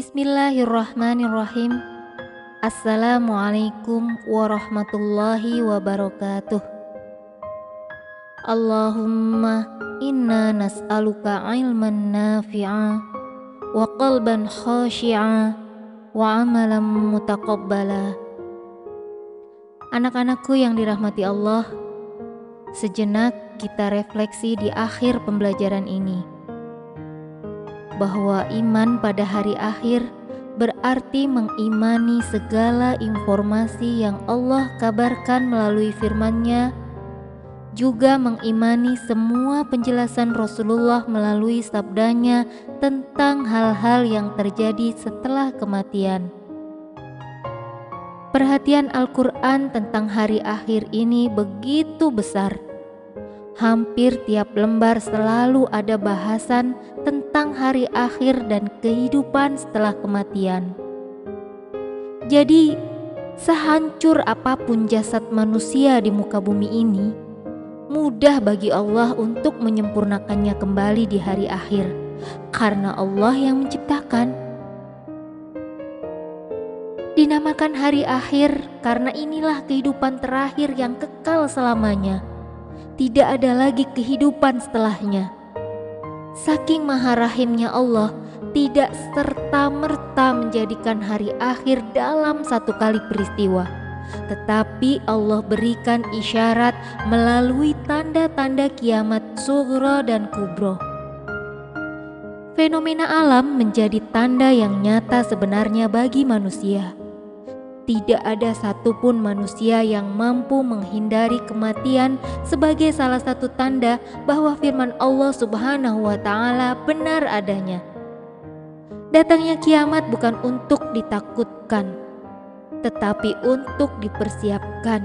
Bismillahirrahmanirrahim. Assalamualaikum warahmatullahi wabarakatuh. Allahumma inna nas'aluka ilman nafi'a wa qalban khashi'a wa amalan mutaqabbala. Anak-anakku yang dirahmati Allah, sejenak kita refleksi di akhir pembelajaran ini bahwa iman pada hari akhir berarti mengimani segala informasi yang Allah kabarkan melalui firman-Nya, juga mengimani semua penjelasan Rasulullah melalui sabdanya tentang hal-hal yang terjadi setelah kematian. Perhatian Al-Quran tentang hari akhir ini begitu besar Hampir tiap lembar selalu ada bahasan tentang hari akhir dan kehidupan setelah kematian. Jadi, sehancur apa pun jasad manusia di muka bumi ini, mudah bagi Allah untuk menyempurnakannya kembali di hari akhir, karena Allah yang menciptakan. Dinamakan hari akhir karena inilah kehidupan terakhir yang kekal selamanya tidak ada lagi kehidupan setelahnya. Saking maha rahimnya Allah, tidak serta-merta menjadikan hari akhir dalam satu kali peristiwa. Tetapi Allah berikan isyarat melalui tanda-tanda kiamat sughra dan kubro. Fenomena alam menjadi tanda yang nyata sebenarnya bagi manusia tidak ada satupun manusia yang mampu menghindari kematian sebagai salah satu tanda bahwa firman Allah Subhanahu wa Ta'ala benar adanya. Datangnya kiamat bukan untuk ditakutkan, tetapi untuk dipersiapkan.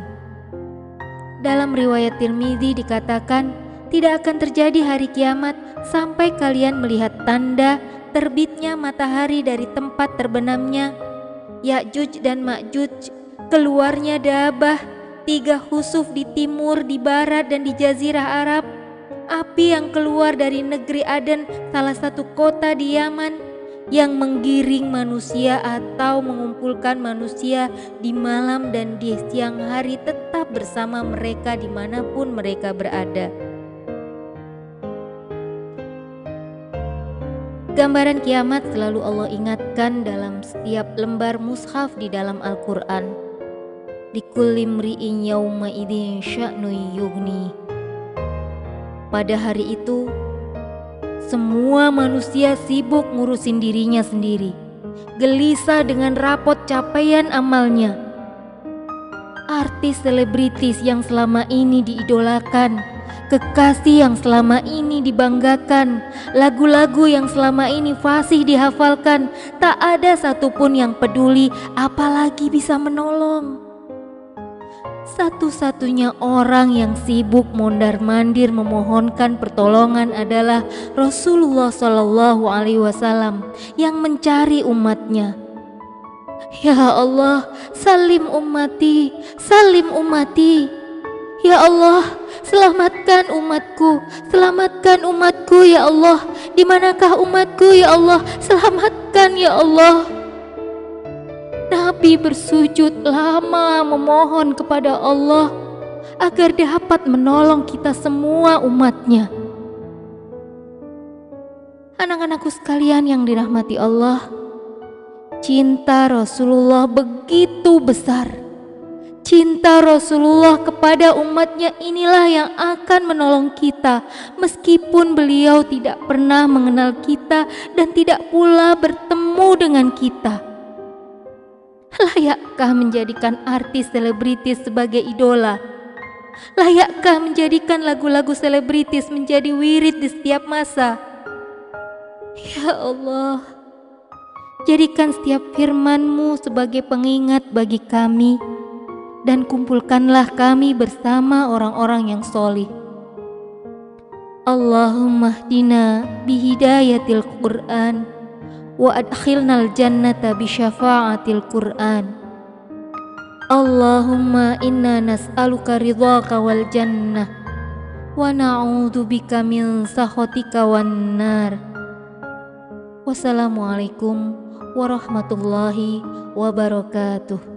Dalam riwayat Tirmidzi dikatakan, tidak akan terjadi hari kiamat sampai kalian melihat tanda terbitnya matahari dari tempat terbenamnya Ya'juj dan Ma'juj, keluarnya Dabah, tiga husuf di timur, di barat, dan di jazirah Arab, api yang keluar dari negeri Aden, salah satu kota di Yaman, yang menggiring manusia atau mengumpulkan manusia di malam dan di siang hari tetap bersama mereka di mana pun mereka berada. Gambaran kiamat selalu Allah ingatkan dalam setiap lembar mushaf di dalam Al-Quran. Idin sya'nu yugni. Pada hari itu, semua manusia sibuk ngurusin dirinya sendiri. Gelisah dengan rapot capaian amalnya. Artis selebritis yang selama ini diidolakan kekasih yang selama ini dibanggakan, lagu-lagu yang selama ini fasih dihafalkan, tak ada satupun yang peduli, apalagi bisa menolong. Satu-satunya orang yang sibuk mondar-mandir memohonkan pertolongan adalah Rasulullah Shallallahu Alaihi Wasallam yang mencari umatnya. Ya Allah, salim umati, salim umati. Ya Allah, selamatkan umatku, selamatkan umatku ya Allah. Di manakah umatku ya Allah? Selamatkan ya Allah. Nabi bersujud lama memohon kepada Allah agar dapat menolong kita semua umatnya. Anak-anakku sekalian yang dirahmati Allah, cinta Rasulullah begitu besar Cinta Rasulullah kepada umatnya inilah yang akan menolong kita meskipun beliau tidak pernah mengenal kita dan tidak pula bertemu dengan kita. Layakkah menjadikan artis selebritis sebagai idola? Layakkah menjadikan lagu-lagu selebritis menjadi wirid di setiap masa? Ya Allah, jadikan setiap firman-Mu sebagai pengingat bagi kami dan kumpulkanlah kami bersama orang-orang yang solih. Allahumma hdina bihidayatil Qur'an wa adkhilnal jannata bisyafa'atil Qur'an. Allahumma inna nas'aluka ridhaka wal jannah wa na'udzu bika min sakhatika wan nar. Wassalamualaikum warahmatullahi wabarakatuh.